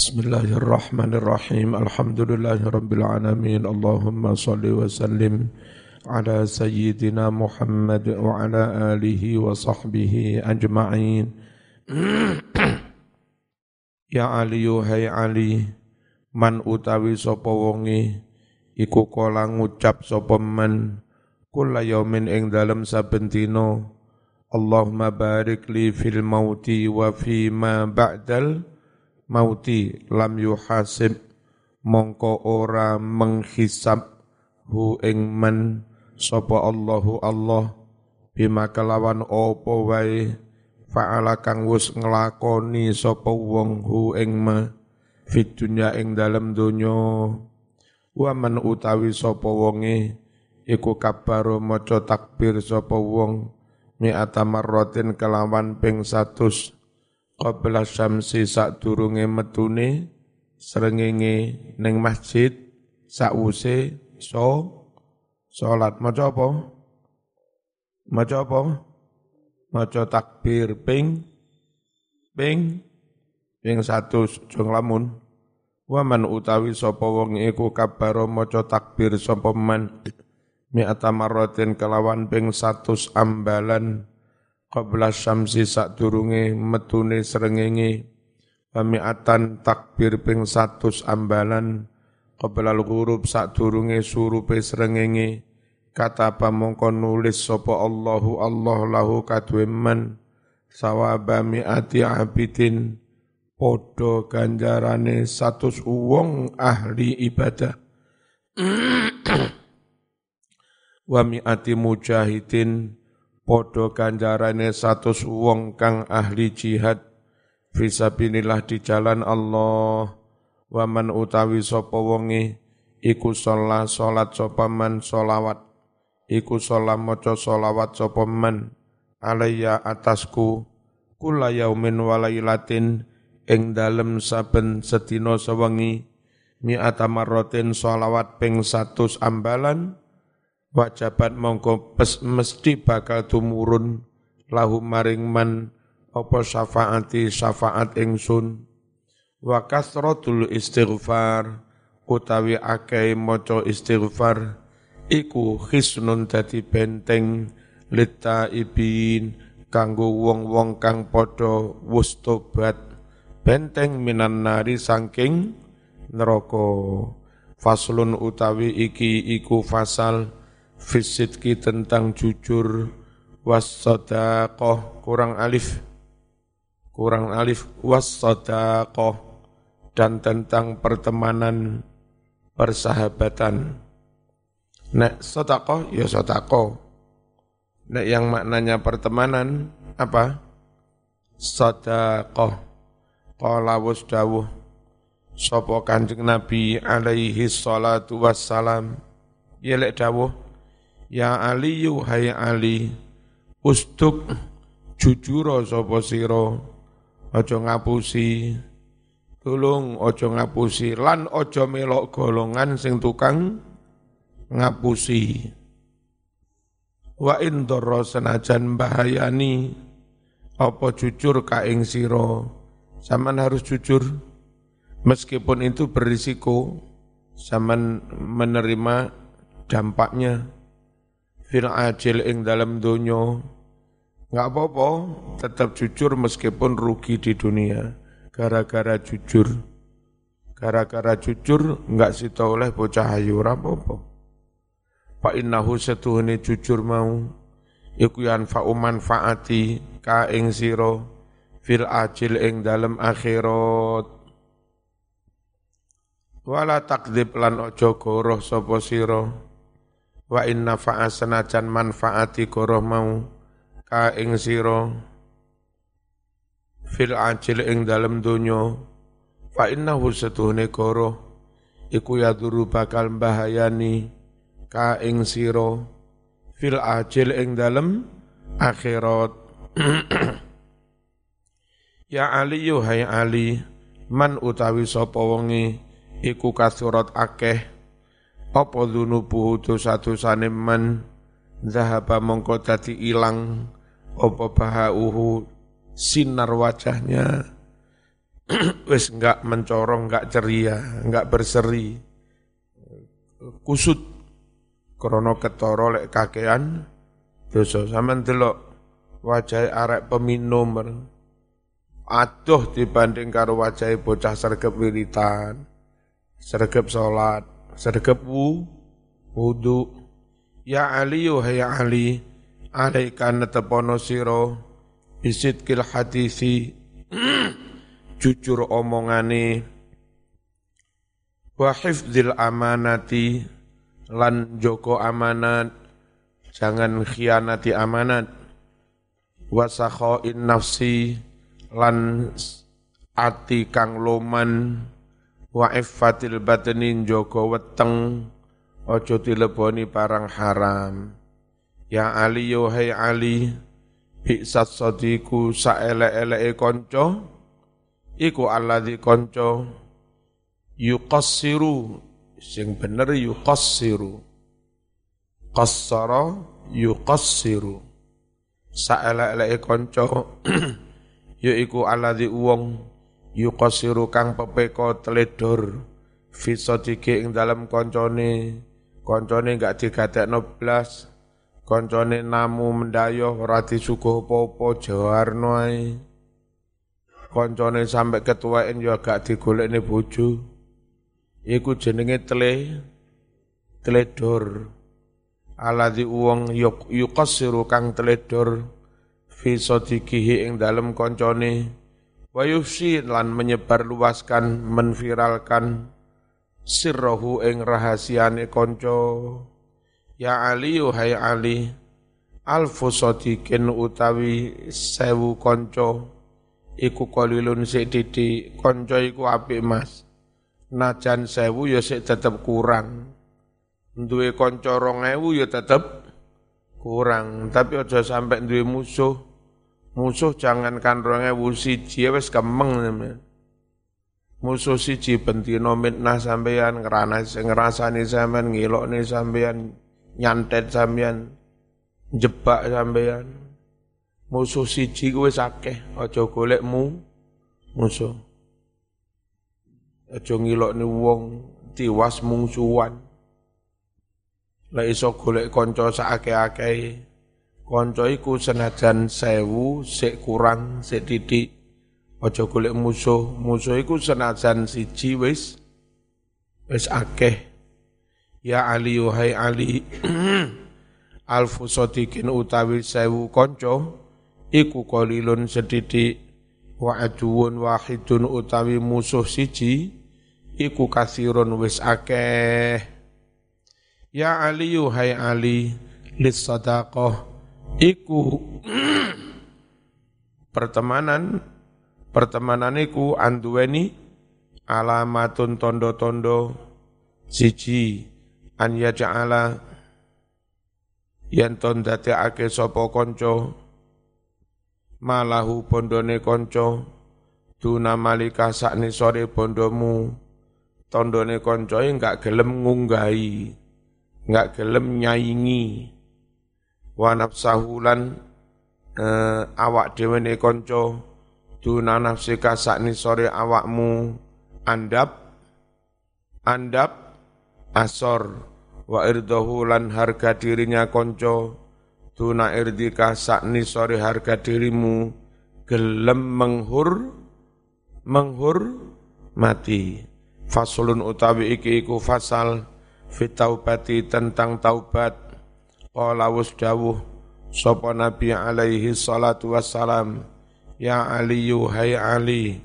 Bismillahirrahmanirrahim. Alhamdulillahirabbil alamin. Allahumma shalli wa sallim ala sayyidina Muhammad wa ala alihi wa sahbihi ajma'in. ya Ali hai Ali, man utawi sapa wonge iku kala ngucap sapa man kula yaumin ing dalem saben dina Allahumma barik li fil mauti wa fi ma ba'dal mauti lam yuhasib mongko ora menghisab hu ing man sapa Allahu Allah bima kelawan apa wae fa'ala kang wis nglakoni sapa wong hu ing ma fit dunya ing dalem donya. Wa man utawi sapa wonge iku kabaro maca takbir sapa wong mi'ata marratin kelawan ping 100 qabla syamsi sadurunge metune srengenge ning masjid sakwuse so salat. Maca apa? Maca apa? Maca takbir ping ping ping 100 jong lamun. Wa man utawi sapa wong iku kabaro maca takbir sapa man mi'ata marratin kelawan ping 100 ambalan qabla syamsi sadurunge metune srengenge pamiatan takbir ping 100 ambalan. Qabla al-ghurub sadurunge surupe srengenge kata pamongko nulis sapa Allahu Allah lahu kadwe man sawaba mi'ati abidin. Podo ganjarane satu wong ahli ibadah. Wa mi'ati mujahidin podo ganjarane satu wong kang ahli jihad. Fisabilillah di jalan Allah. Wa man utawi sapa wonge iku sholat salat sapa man solawat iku sholat maca solawat man atasku. Kula yaumin walailatin ing dalem saben sedina sewengi mi'ata marratin sholawat ping 100 ambalan wajabat mongko pes mesti bakal tumurun lahu maring man apa syafaati syafaat ingsun. Wa kasratul istighfar utawi akeh maca istighfar iku khisnun dadi benteng. Lita ibin kanggo wong-wong kang padha wus tobat. Benteng minan nari saking neraka. Faslun utawi iki iku fasal fisitki tentang jujur wassadaqah kurang alif. Kurang alif wassadaqah. Dan tentang pertemanan persahabatan. Nek sedekah ya sedekah nek yang maknanya pertemanan apa? Sedekah qala wasdawuh sapa kanjeng nabi alaihi salatu wassalam. Ya lek dawuh Ya Ali hai Ali. Ustuk jujur sapa sira? Aja ngapusi. Tulung aja ngapusi. Lan aja melok golongan sing tukang ngapusi. Wa indara senajan bahayani apa jujur ka ing sira? Sampean harus jujur. Meskipun itu berisiko zaman menerima dampaknya fil ajil ing dalam dunia nggak apa-apa tetap jujur meskipun rugi di dunia. Gara-gara jujur. Gara-gara jujur nggak sita oleh bocah ayu apa-apa. Pak innahu setuhune jujur mau. Iku yanfa'u manfaati ka ing sira fil ajil ing dalam akhirat. Wala takdib lan ojo goroh sapa sira wa inna fa'a senajan manfaati koroh mau ka ing sira fil ajil ing dalem donya. Fa innahu setuhne koroh iku yaduru bakal bahayani ka ing sira fil ajil ing dalem akhirat. Ya ali yu hai ali man utawi sapa wonge iku kasurat akeh apa dzunubuhu dosa-dosane man zahaba mongko dadi ilang. Apa bahauhu? Sinar wajahnya. Wis enggak mencorong, enggak ceria, enggak berseri. Kusut. Krana ketara lek kakean dosa sampean delok. Wajah arek peminum aduh dibanding karo wajah bocah sergep wiritan sergep salat sergep wu wudu. Ya ali ya ali alaika netepono sira bisidkil hadisi jujur omongane. Wa hifdzil amanati lan joko amanat jangan khianati amanat. Wasakhoin nafsi lan ati kang loman wa iffatil batni joko weteng ojo dileboni parang haram. Ya ali yo hai ali bi'sat sadiku saele-ele konco iku alladzi konco yuqassiru sing bener yuqassiru. Qassara yuqassiru. Saelek-eleke kanca yaiku alladzi wong yuqassiru kang pepeko teledor. Fi sadiki ing dalem kancane kancane gak digatekno blas. Kancane namu mendayoh ora disuguh apa-apa jawarno ae. Kancane sampe ketuaen ya gak digolekne bojo. Iku jenenge tele teledor. Aladzi uwong yuqassiru kang teledor. Fi sadiqihi ing dalem koncone wa yufsi lan menyebar luaskan menviralkan sirrohu ing rahasiane konco ya ali hai ali alfu sadiqin utawi sewu konco iku kolilun sik didik konco iku apik mas. Najan sewu ya sik tetep kurang. Duwe kanca 2000 ya tetep kurang, tapi aja sampai duwe musuh. Musuh jangankan 2000 siji ya wis kemeng. Musuh siji bentino mitnah sampean ngerana ngrasani sampean ngilokne sampean nyantet sampean jebak sampean. Musuh siji kuwi akeh, aja golekmu musuh. Aja ngilokne wong tiwas mungsuhan. Lah iso golek kanca sakake-akeh. Kanca iku senajan sewu sik kurang sik titik. Aja golek musuh, musuh iku senajan siji wis wis akeh. Ya Ali hai Ali. Alfu sotikin utawi sewu kanca iku qalilun sedidik wa aduun wahidun utawi musuh siji iku kasirun wis akeh. Ya Ali hai Ali lis sadaqah iku pertemanan pertemanan iku anduweni alamatun tondo-tondo. Siji an yaja'ala yen ton dadekake sapa kanca malahu bondone kanca duna malika sakni sore bondomu tondone kanca enggak gelem ngunggahi nggak gelem nyaingi wa nafsahulan eh, awak dhewe ne kanca duna nafsika sakni sore awakmu andap andap asor. Wa irdahu lan harga dirinya konco tuna irdika sakni sore harga dirimu gelem menghur menghur mati. Fasulun utawi iki iku fasal fitaubati tentang taubat qala wasdawuh sapa nabi alaihi salatu wassalam ya ali hai ali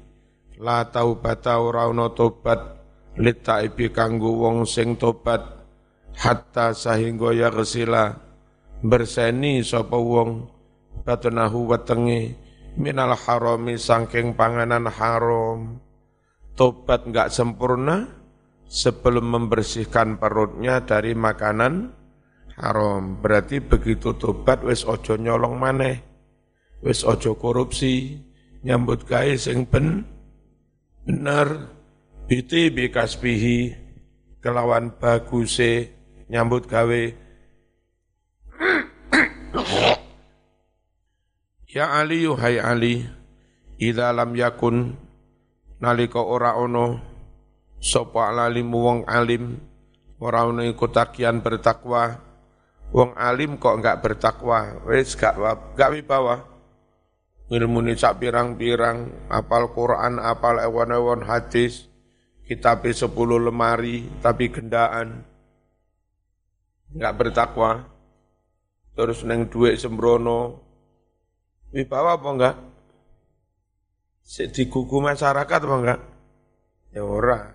la taubata ora ana tobat litaibi kanggo wong sing tobat hatta sahingga ya gesila berseni sapa wong batnahu wetenge minal harami sangking panganan haram. Tobat enggak sempurna sebelum membersihkan perutnya dari makanan haram. Berarti begitu tobat wis ojo nyolong maneh. Wis ojo korupsi, nyambut gawe sing ben bener biti bikasbihi kelawan baguse nyambut gawe Ya Ali hai Ali idza lam yakun nalika ora ono sapa alim wong alim ora ono iku takian bertakwa wong alim kok enggak bertakwa. Wis gak gak wibawa. Ilmu ini sak pirang-pirang apal Quran apal ewan-ewan hadis kitab sepuluh lemari tapi gendaan. Enggak bertakwa. Terus neng duit sembrono. Wibawa apa enggak digugu masyarakat apa enggak? Ya ora.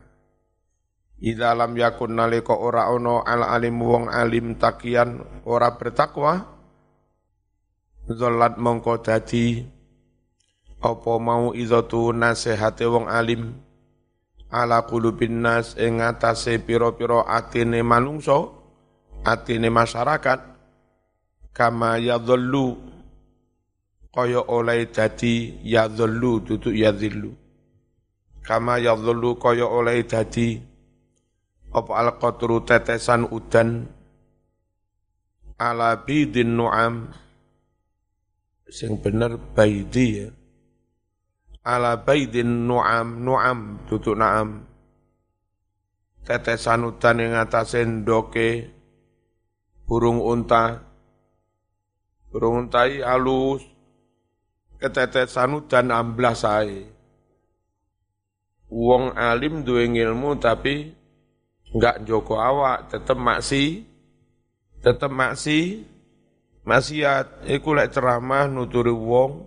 Idza lam yakun nalika ora ono al alim wong alim takian ora bertakwa zallat mongko dadi apa mau izatu nasihate wong alim ala qulubin nas ing atase pira-pira atine manungsa atine masyarakat kama yadhallu kaya oleh dadi yadhullu tutuk yadhillu. Kama yadhullu kaya oleh dadi apa al-qatru tetesan udan? Ala bidin nu'am. Sing bener baidi ya. Ala baidin nu'am. Nu'am tutuk na'am tetesan udan yang atase ndoke. Burung unta. Burung unta alus ketetesan dan amblas sae. Wong alim duwe ilmu tapi enggak joko awak, tetep maksi, tetep maksi, maksiat. Iku lek ceramah nuturi wong,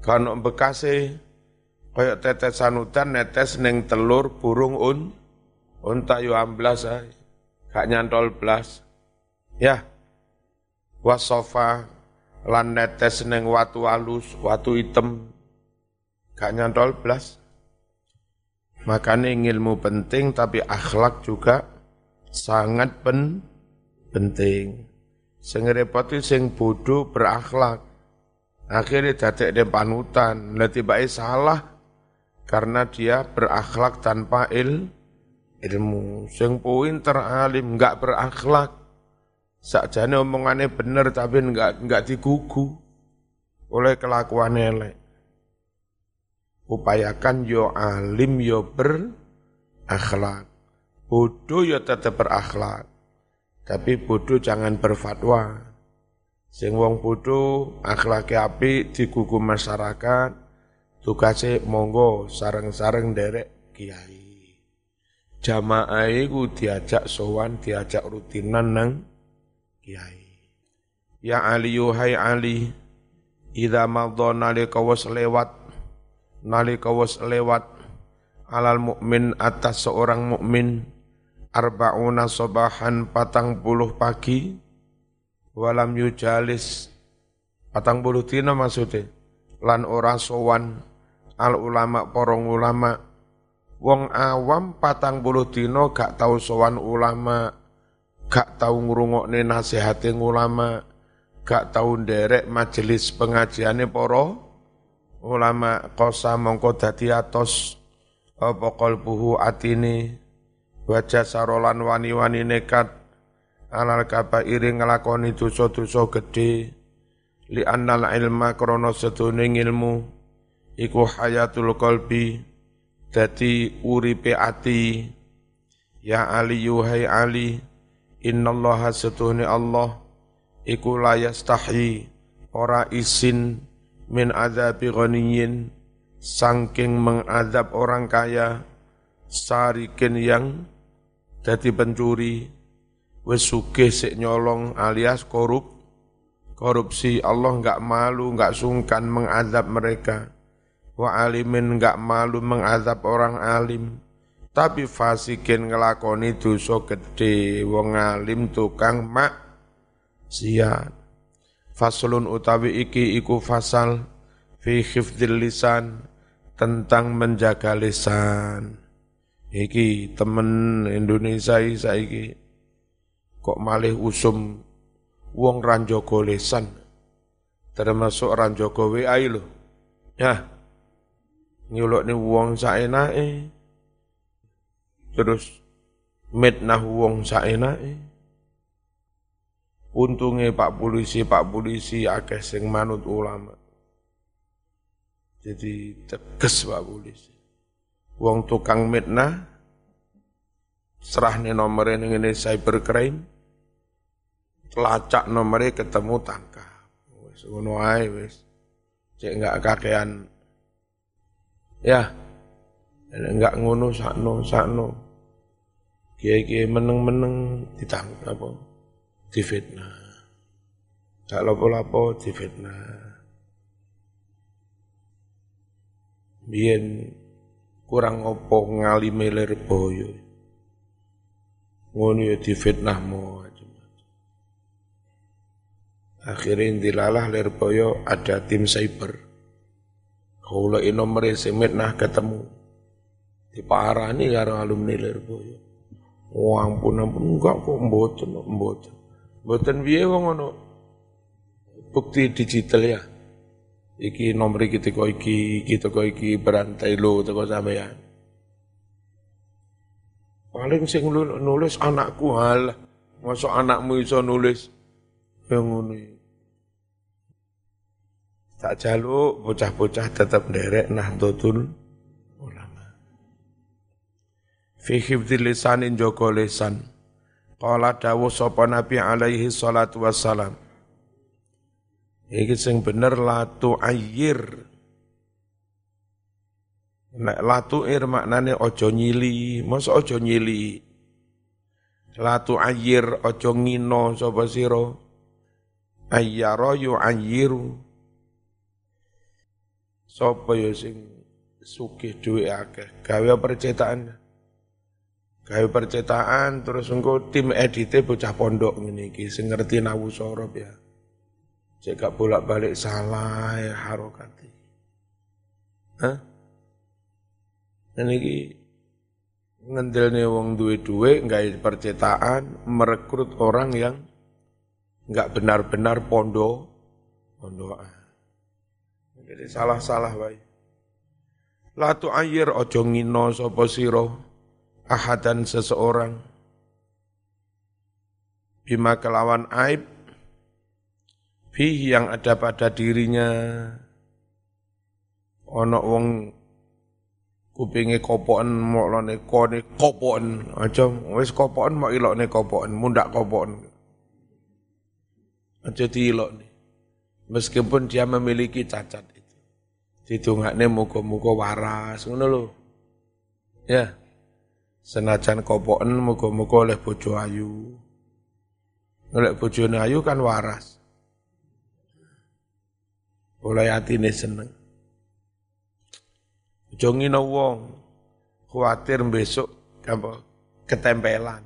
kan bekase, kaya tetesan udan netes neng telur burung un, unta yo amblas sae. Gak nyantol blas. Ya, wasofa lan netes neng watu alus, watu hitam, gak nyantol blas. Makanya ilmu penting tapi akhlak juga sangat pen penting. Sing repot sing bodoh berakhlak. Akhirnya dadek de panutan, nanti baik salah karena dia berakhlak tanpa il ilmu. Sing pinter alim enggak berakhlak Sakjane omongannya bener tapi enggak enggak digugu oleh kelakuan elek. Upayakan yo alim yo berakhlak. Bodoh yo tetap berakhlak. Tapi bodoh jangan berfatwa. Sing wong bodoh api digugu masyarakat. Tugasnya monggo sareng-sareng derek kiai. Jamaah iku diajak sowan, diajak rutinan nang kiai. Ya Ali yuhai Ali, idza madha nalika lewat nalika was lewat alal mukmin atas seorang mukmin arbauna sobahan patang puluh pagi walam yujalis patang puluh tina maksudnya lan ora sowan al ulama porong ulama wong awam patang puluh dino gak tau sowan ulama gak tahu ngrungokne nasihate ulama, gak tahu nderek majelis pengajiane para ulama kosa mongko dadi atos apa qalbuhu atine wajah sarolan wani-wani nekat alal iri ngelakoni dosa-dosa gede li annal ilma krana sedune ilmu iku hayatul qalbi dadi uripe ati. Ya ali yuhai ali innallaha setuhni Allah iku la yastahi ora isin min azabi ghaniyin sangking mengadab orang kaya sarikin yang jadi pencuri wis sugih sik nyolong alias korup korupsi. Allah enggak malu enggak sungkan mengadab mereka. Wa alimin enggak malu mengadab orang alim. Tapi fasikin ngelakoni dosa gede wong alim tukang mak siat faslun utawi iki iku fasal fi khifdil lisan tentang menjaga lisan. Iki temen Indonesia saiki kok malih usum wong ranjoko lisan. Termasuk ranjoko WA lho. Ya nyuluk ni wong saenake terus mitnah wong saenake untunge Pak polisi Pak polisi akeh sing manut ulama. Jadi tegas Pak polisi. Wong tukang mitnah serah nih nomornya ini cybercrime telacak nomornya ketemu tangkap. Wis ngono ae wis. Cek enggak kakean. Ya enggak ngono sakno sakno. Kiai-kiai meneng-meneng ditangkap apa difitnah. Gak lapo-lapo difitnah. Biyen kurang opo ngalime boyo ngono ya difitnahmu akhirnya dilalah boyo ada tim cyber. Kalau nomor semitnah ketemu. Diparani karo alumni boyo oh ampun ampun enggak kok mboten mboten mboten piye wong ngono? Bukti digital ya. Iki nomor iki teko iki iki teko iki berantai lo teko sampean paling sing nulis anakku hal. Masuk anakmu iso nulis. Yang ngono tak jaluk bocah-bocah tetap derek nahdlatul ulama. Fi hifdzil lisanin joko lisan qala dawuh sapa nabi alaihi salatu wassalam Iki sing bener latu ayir. Nek latu ir maknane ojo nyili, masa ojo nyili. Latu ayir ojo ngino sapa sira. Ayyara yu ayiru. Sapa ya sing sugih duwe akeh, gawe percetakan. Gawe percetakan terus engko tim edite bocah pondok ngene iki sing ngerti nawu sorop ya. Cek gak bolak-balik salah ya harokati. Hah? Dan ini ngendelnya wong duwe-duwe nggak percetaan merekrut orang yang nggak benar-benar pondo pondokan. Jadi salah-salah baik. Latu ayer ojo ngino sopo siro ahadan seseorang. Bima kelawan aib. Fihi yang ada pada dirinya. Ono wong kupinge kopoken moklone kone kopoken aja wis kopoken mau ilokne kopoken mundak kopoken aja diilokne. Meskipun dia memiliki cacat itu. Didongakne muga-muga waras ngono lho. Ya senajan kopoken muga-muga oleh bojo ayu oleh bojone ayu kan waras oleh atine seneng. Jongi no wong, besok apa ketempelan.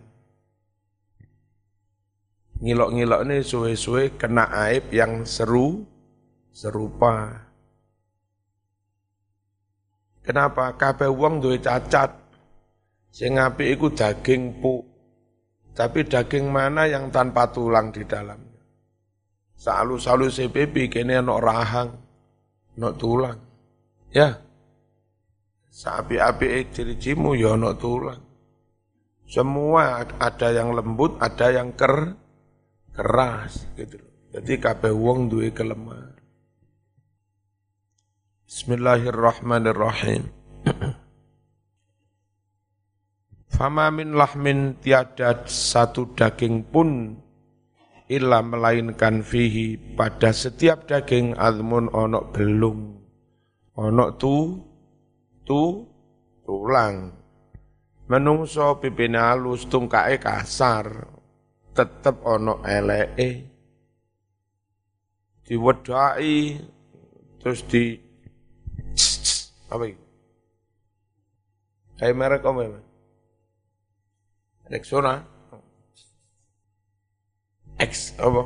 Ngilok-ngilok ini suwe-suwe kena aib yang seru, serupa. Kenapa? Kabeh wong duwe cacat. Sing apik iku daging pu. Tapi daging mana yang tanpa tulang di dalam? Salu-salu CPP kene ana rahang, ana tulang. Ya. Sapi-api ciri-cimu ya ana tulang. Semua ada yang lembut, ada yang ker keras gitu. Jadi kabeh wong duwe kelemahan. Bismillahirrahmanirrahim. Fama min lahmin tiada satu daging pun illa melainkan fihi pada setiap daging almun onok belung onok tu tu tulang menungso pipine halus tungkae kasar tetep onok elee diwedai terus di apa itu? Kayak merek apa ya? Rexona. X apa?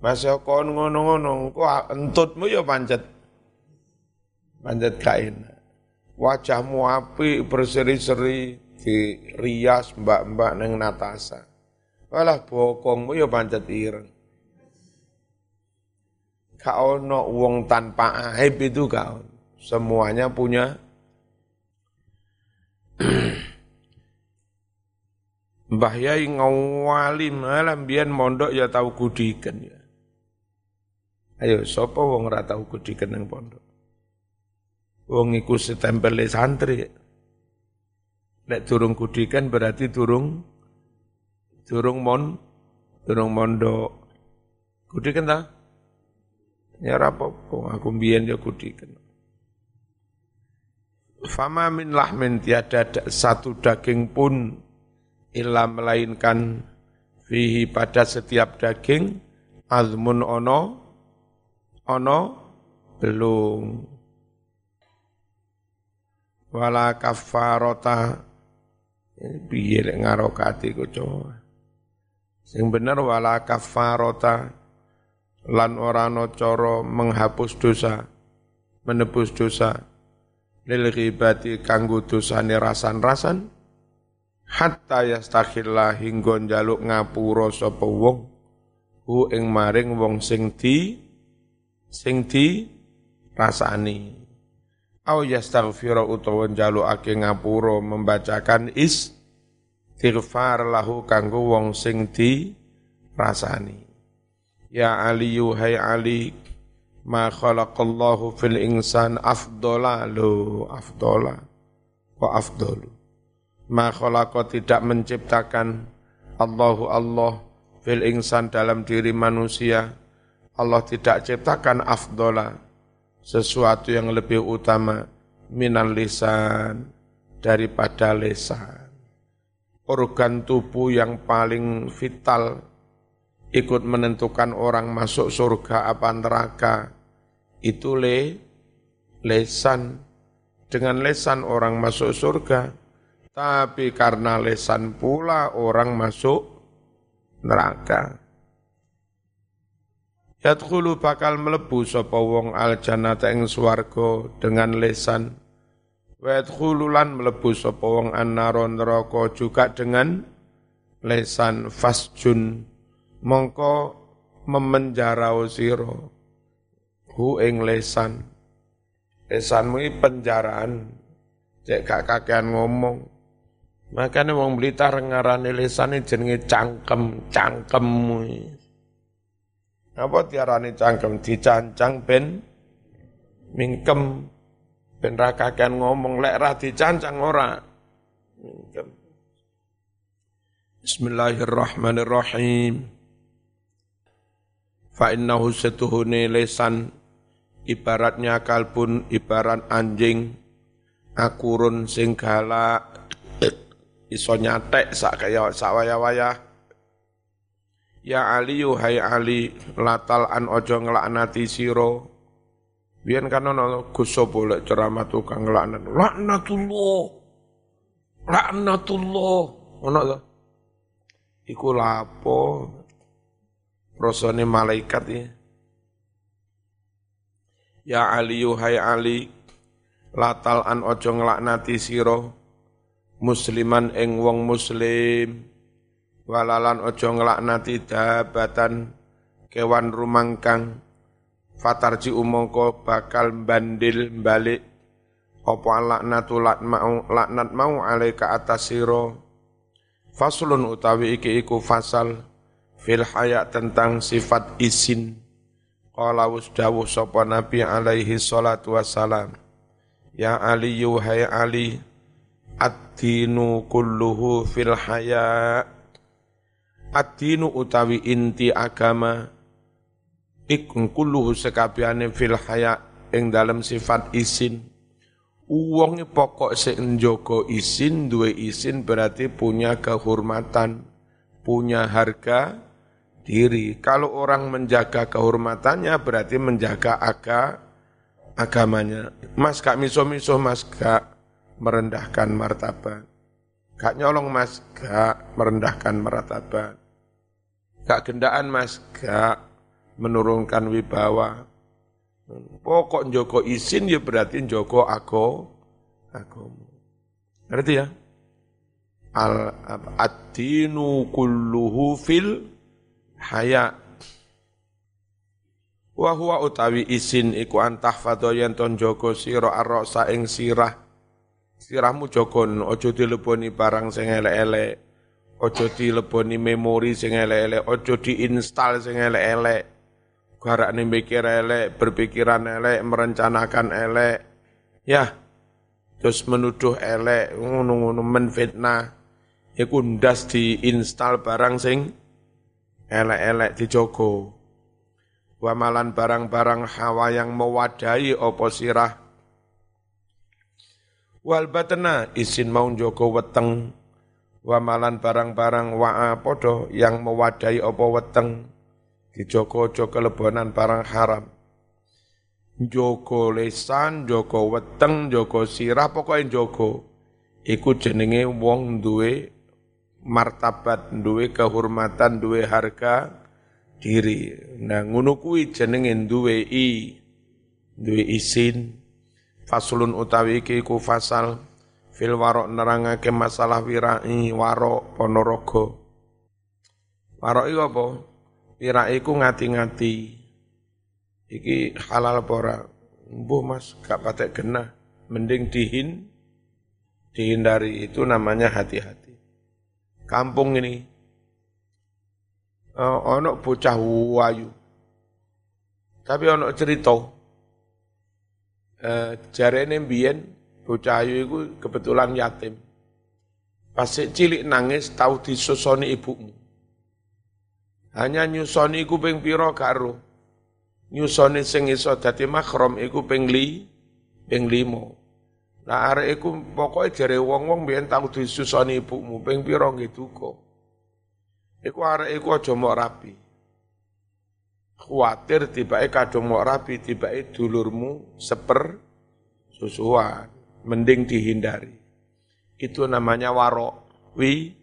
Mas kon ngono-ngono, kok entutmu ya pancet. Pancet kain. Wajahmu api berseri-seri di rias mbak-mbak neng Natasa. Walah bokongmu ya pancet ireng. Kau no wong tanpa aib itu kau. Semuanya punya Mbah Yai ngawalim alam biyen mondok ya tahu kudiken ya. Ayo sapa wong ora tahu kudiken ning pondok. Wong iku setempel santri. Nek durung kudikan berarti durung durung mon durung mondok. Kudikan ta? Ya rapopo, aku mbiyen ya kudikan. Fama min lahmin tiada satu daging pun illa melainkan fihi pada setiap daging azmun ono ono belum. Wala kafarota piye lek ngarokati ku sing bener wala kafarota lan ora ana cara menghapus dosa menebus dosa lil ghibati kanggo dosane rasan-rasan hatta yastakhilla hingga njaluk ngapura sapa wong hu ing maring wong sing di sing di rasani. Au yastaghfira utawa njalukake ngapura membacakan is istighfar lahu kanggo wong sing di rasani. Ya aliyu hai ali ma khalaqallahu fil insan afdola lo afdola wa afdolu ma tidak menciptakan Allahu Allah fil insan dalam diri manusia. Allah tidak ciptakan afdola sesuatu yang lebih utama minal lisan daripada lisan. Organ tubuh yang paling vital ikut menentukan orang masuk surga apa neraka itu le lesan. Dengan lesan orang masuk surga tapi karena lesan pula orang masuk neraka. Yadkhulu bakal melebu sapa wong al jannata ing swarga dengan lesan. Wa yadkhulu lan melebu sapa wong annara neraka juga dengan lesan. Fasjun mongko memenjarau sira. Hu ing lesan. Lesanmu penjaraan. Cek gak kakean ngomong makanya wong Blitar ngarani lesan jenenge cangkem cangkemmu apa tiarani cangkem? Dicancang ben mingkem. Ben ra ngomong lek ra dicancang ora. Mingkem. Bismillahirrahmanirrahim. Fa innahu setuhune lesan. Ibaratnya kalbun ibarat anjing. Akurun sing iso nyatek sak kaya sak waya-waya Ya Ali hai Ali latal an ojo ngelaknati siro. Biyen kan ono Gus boleh ceramah tukang ngelaknat laknatullah laknatullah ono to? Iku lapo? Rasane malaikat ya. Ya Ali hai Ali latal an ojo nglaknati sira musliman ing wong muslim. Walalan ojo nglaknati dabatan kewan rumangkang. Fatarji umongko bakal bandil balik apa laknatu mau laknat mau alaika atas sira? Faslun utawi iki iku fasal fil haya tentang sifat isin qala dawuh sapa nabi alaihi salatu wassalam ya ali yuhai ali ad-dinu kulluhu fil haya ad-dinu utawi inti agama ikun kulluhu sekabiane fil haya ing dalam sifat isin Uang pokok sing njogo isin, duwe isin berarti punya kehormatan, punya harga, diri. Kalau orang menjaga kehormatannya berarti menjaga aga, agamanya. Mas gak miso-miso, mas gak merendahkan martabat. Gak nyolong mas, gak merendahkan martabat. Gak gendaan mas, gak menurunkan wibawa. Pokok joko izin ya berarti joko aku, aku. Ngerti ya? Al ad-dinu kulluhu fil haya wa huwa utawi isin iku antah fadho yen ton sira arrosa ing sirah sirahmu jogon aja dileboni barang sing elek-elek aja dileboni memori sing elek-elek aja diinstal sing elek-elek garakne mikir elek berpikiran elek merencanakan elek Ya, terus menuduh elek, ngono-ngono menfitnah, iku ndas diinstal barang sing elek-elek dijogo. Wamalan barang-barang hawa yang mewadahi opo sirah. Wal batena isin mau joko weteng. Wamalan barang-barang wa'a podo yang mewadahi opo weteng. Dijoko-joko kelebonan barang haram. Joko lesan, joko weteng, joko sirah, pokoknya joko. Iku jenenge wong duwe martabat, duwe kehormatan, duwe harga diri. Nah, ngono kuwi jenenge duwe i, duwe isin. Faslun utawi iki ku fasal fil warok nerangake masalah wirai warok ponorogo. Warok iku apa? Wirai ku ngati-ngati. Iki halal pora. Mbuh Mas, gak patek genah. Mending dihin dihindari itu namanya hati-hati. Kampung ini uh, ono bocah wayu. Tapi ono cerita. Uh, jarene mbiyen bocah ayu iku kebetulan yatim. Pas cilik nangis tahu disusoni ibumu. Hanya nyusoni iku ping pira karo. Nyusoni sing iso dadi makrom iku ping li, ping limo. Lah arek iku pokoke jare wong-wong biyen tau disusoni ibumu ping pira nggih duka. Iku arek iku aja mok rapi. Kuatir tibake kadung rapi, tibake dulurmu seper susuan, mending dihindari. Itu namanya warok, wi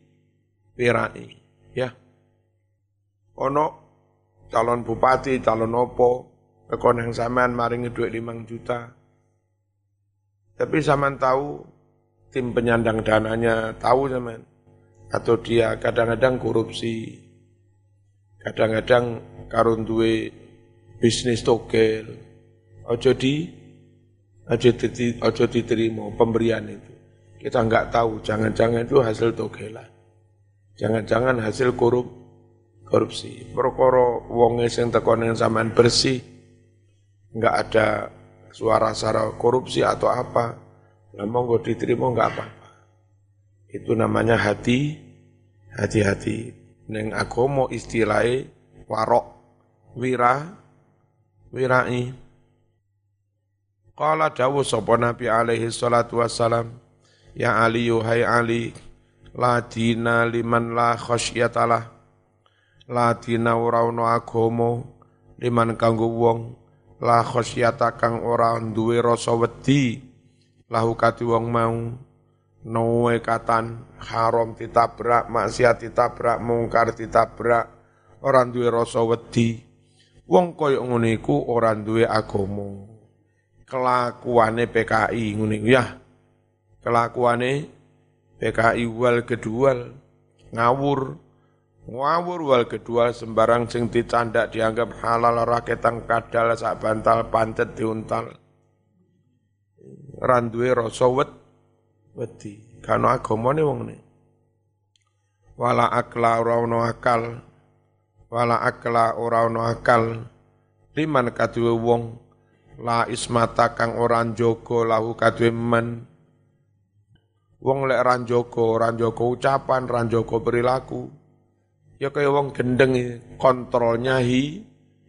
wirai, ya. Ono calon bupati, calon opo, tekon yang sampean maringi duit 5 juta. Tapi zaman tahu tim penyandang dananya tahu zaman atau dia kadang-kadang korupsi, kadang-kadang karun duwe bisnis togel, ojo di, ojo, di, ojo diterima pemberian itu. Kita nggak tahu, jangan-jangan itu hasil togelan. Jangan-jangan hasil korup, korupsi. Perkara wonge sing tekonen sampean bersih, nggak ada suara-suara korupsi atau apa, lah monggo diterima nggak apa-apa. Itu namanya hati, hati-hati. Neng agomo istilahnya warok, wira, wirai. Qala dawu sapa Nabi alaihi salatu wassalam, Ya Ali yuhai Ali, la liman la khasyatalah. La dina ora ono agomo liman kanggo wong la khasyata kang ora duwe rasa wedi lahu kati wong mau noe katan haram ditabrak, maksiat ditabrak, mungkar ditabrak, orang duwe rasa wedi. Wong koyo ngene iku ora duwe agama. Kelakuane PKI ngene ya. Kelakuane PKI wal kedua ngawur ngawur wal kedua sembarang sing dicandak dianggap halal raketang kadal sak bantal pantet diuntal randuwe rasa wedi wedi. Kano agamane wong ne. Wala akla ora ono akal. Wala akla ora ono akal. Liman kaduwe wong. La ismata kang ora njogo lahu kaduwe men. Wong lek ora njogo ora njogo ucapan ora njogo perilaku. Ya kaya wong gendeng kontrolnya hi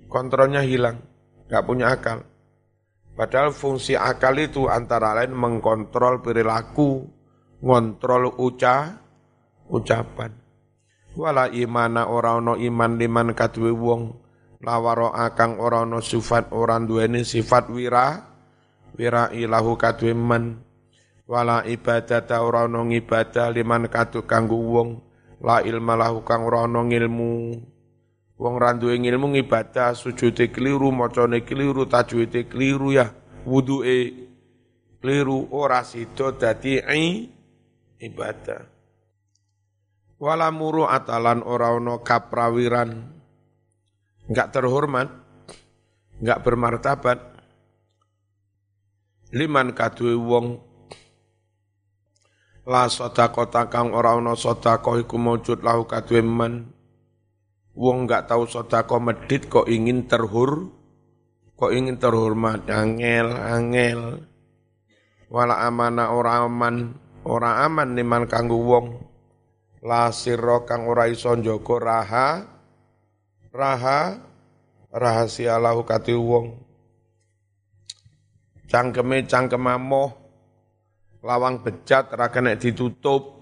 kontrolnya hilang. Nggak punya akal Padahal fungsi akal itu antara lain mengkontrol perilaku, ngontrol uca, ucapan. Wala imana ora ono iman liman kadwe wong, lawaro akang ora ono sifat orang duweni sifat wira, wira ilahu kadwe man. Wala ibadah ta ora ono ibadah liman kadu kanggu wong, la ilma lahu kang ora ono ngilmu. Wong randu ilmu ngibadah, sujude keliru, macane keliru, tajwide keliru ya, wudu'e keliru, ora sida dadi ibadah. Wala muru atalan ora kaprawiran, enggak terhormat, enggak bermartabat. Liman kaduwe wong la sedekah kang ora ana sedekah iku maujud lahu kaduwe man Wong nggak tahu sodako medit kok ingin terhur, kok ingin terhormat, angel, angel. wala amana ora aman. Ora aman niman kanggo wong. La sirra kang ora iso njaga raha raha rahasia lahu kati wong. Cangkeme cangkem amoh. Lawang bejat ra ditutup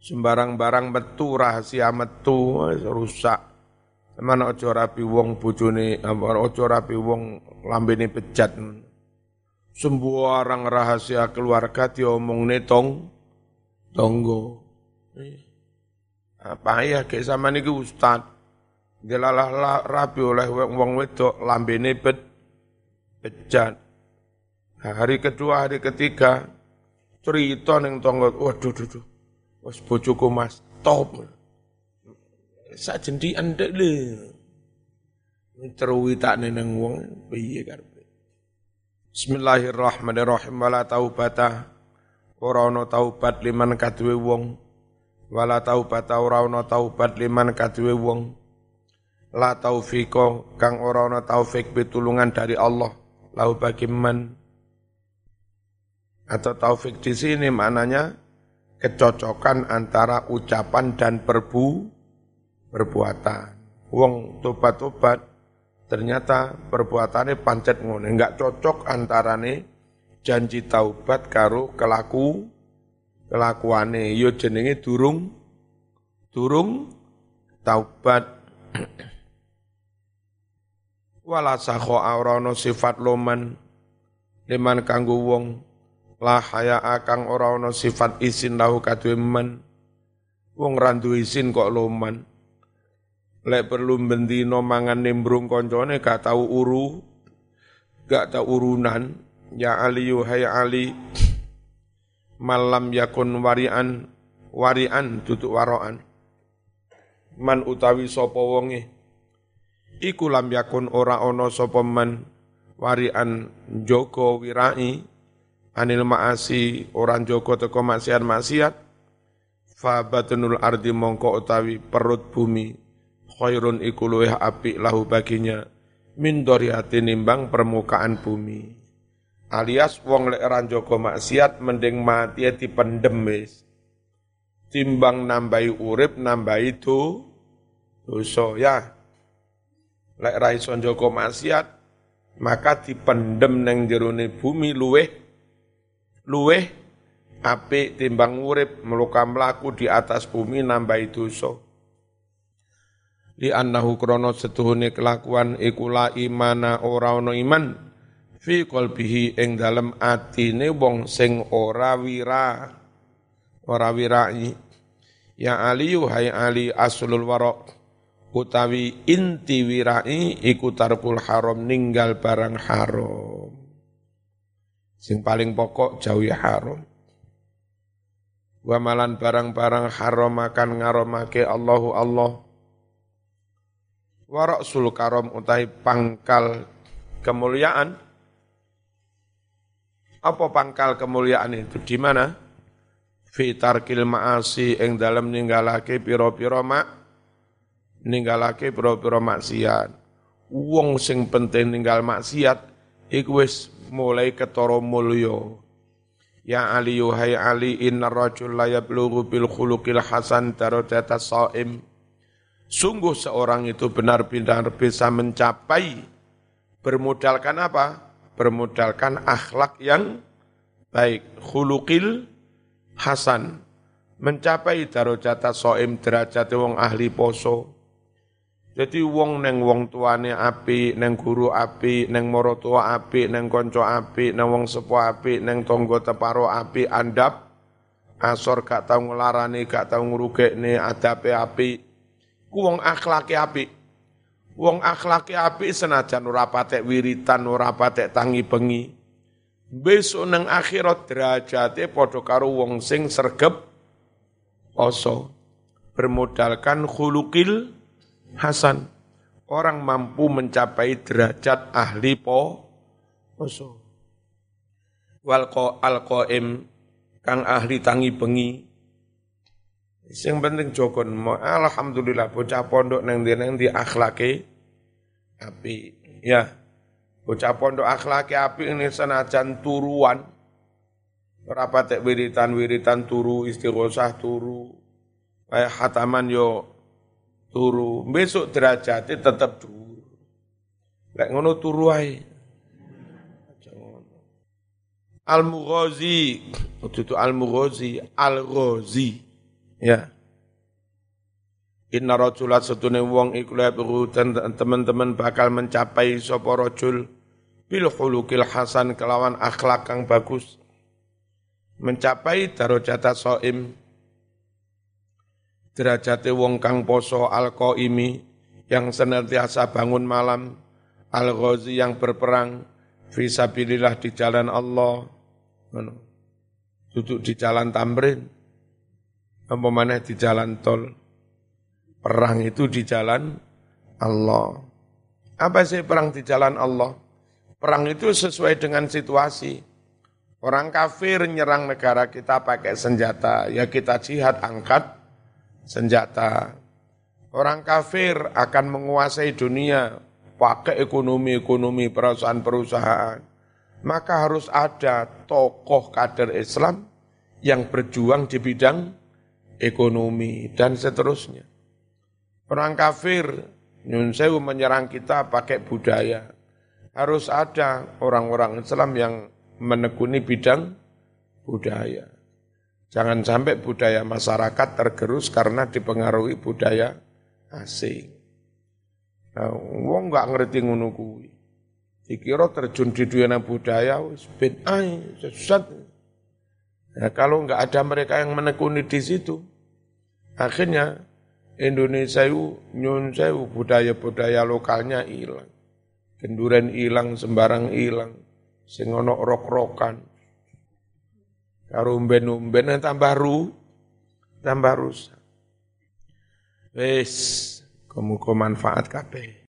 sembarang barang metu rahasia metu rusak mana ojo rapi wong bojone ojo rapi wong lambene bejat semua orang rahasia keluarga diomong netong tonggo. Apa ya kayak sama nih ustad. Delalah rapi oleh wong wedok lambene bet bejat. Nah, hari kedua, hari ketiga cerita neng tonggo. Waduh, duh, duh. Was bojoku mas top. Sak jendi andek le. Teruwi tak neng wong piye karepe. Bismillahirrahmanirrahim wala taubata ora ana taubat liman kaduwe wong wala taubata ora ana taubat liman kaduwe wong la taufiqa kang ora ana taufik pitulungan dari Allah lahu bagi man atau taufik di sini maknanya kecocokan antara ucapan dan perbu perbuatan. Wong tobat-tobat ternyata perbuatannya pancet ngono enggak cocok antarane janji taubat karo kelaku kelakuane. Yo jenenge durung durung taubat. Wala sakho aurana sifat loman liman kanggo wong la haya akang ora ana sifat isin lahu kadue men. Wong randu isin kok loman Lek perlu bendino mangan nimbrung koncone gak tau uru, gak tau urunan. Ya Ali yuhai Ali, malam yakun warian, warian tutuk waroan. Man utawi sopo wonge, iku lam yakun ora ono sopo man, warian joko wirai, anil maasi orang joko teko maksiat maksiat, fa batunul ardi mongko utawi perut bumi, khairun iku luweh apik lahu baginya min doriati nimbang permukaan bumi. Alias wong lek ranjoko maksiat mending mati dipendem wis. Timbang nambahi urip nambahi itu dosa ya. Lek ra iso njogo maksiat maka dipendem neng jerone bumi luweh luweh apik timbang urip meluka melaku di atas bumi nambahi dosa. Li annahu krono setuhune kelakuan iku la imana ora ono iman. Fi qalbihi ing dalem atine wong sing ora wira. Ora wirai ya ali hai ali aslul warok. Utawi inti wirai iku tarkul haram ninggal barang haram sing paling pokok jauhi haram wa malan barang-barang haram akan ngaromake Allahu Allah sul karom utai pangkal kemuliaan. Apa pangkal kemuliaan itu? Di mana? Fitar ma'asi ing dalam ninggalake piro-piro mak ninggalake piro-piro maksiat. Wong sing penting ninggal maksiat iku wis mulai ketara mulya. Ya Ali yuhai Ali inna rajul la yablughu bil khuluqil hasan darajata saim Sungguh seorang itu benar-benar bisa mencapai bermodalkan apa? Bermodalkan akhlak yang baik, khulukil hasan, mencapai darajat soim derajat wong ahli poso. Jadi wong neng wong tuane api, neng guru api, neng moro tua api, neng konco api, neng wong sepo api, neng tonggo teparo api, andap, asor gak tau ngelarani, gak tau ngurugekne, adape api, ku wong akhlake apik. Wong akhlake apik senajan ora patek wiritan, ora patek tangi bengi. Besok nang akhirat derajate padha karo wong sing sergep poso. Bermodalkan khulukil hasan. Orang mampu mencapai derajat ahli po poso. Wal al kang ahli tangi bengi Sing penting jokon mo alhamdulillah bocah pondok neng di neng di akhlake api ya bocah pondok akhlake api ini senajan turuan Rapatek wiritan-wiritan turu, istighosah turu. Kayak hataman yo turu. Besok derajatnya tetap turu. Lek ngono turu ae. Al-Mughazi, itu Al-Mughazi, Al-Ghazi. Ya. Inna rajulat setune wong iku teman-teman bakal mencapai sapa rajul bil khuluqil hasan kelawan akhlak kang bagus mencapai darajat soim derajate wong kang poso al qaimi yang senantiasa bangun malam al ghazi yang berperang fisabilillah di jalan Allah. Duduk di jalan tamrin. Apa mana di jalan tol? Perang itu di jalan Allah. Apa sih perang di jalan Allah? Perang itu sesuai dengan situasi. Orang kafir nyerang negara kita pakai senjata, ya kita jihad angkat senjata. Orang kafir akan menguasai dunia pakai ekonomi-ekonomi perusahaan-perusahaan. Maka harus ada tokoh kader Islam yang berjuang di bidang ekonomi dan seterusnya. Orang kafir Nyun Sewu menyerang kita pakai budaya harus ada orang-orang Islam yang menekuni bidang budaya. Jangan sampai budaya masyarakat tergerus karena dipengaruhi budaya asing. Nah, wong nggak ngerti ngono kuwi. Dikira terjun di dunia budaya wis bid'ah sesat. Nah, kalau nggak ada mereka yang menekuni di situ, akhirnya Indonesia itu nyun budaya-budaya lokalnya hilang. Kenduren ilang, sembarang ilang. Sing rok-rokan. Karo umben-umben tambah ru, tambah rusak. Wis, kamu manfaat kabeh.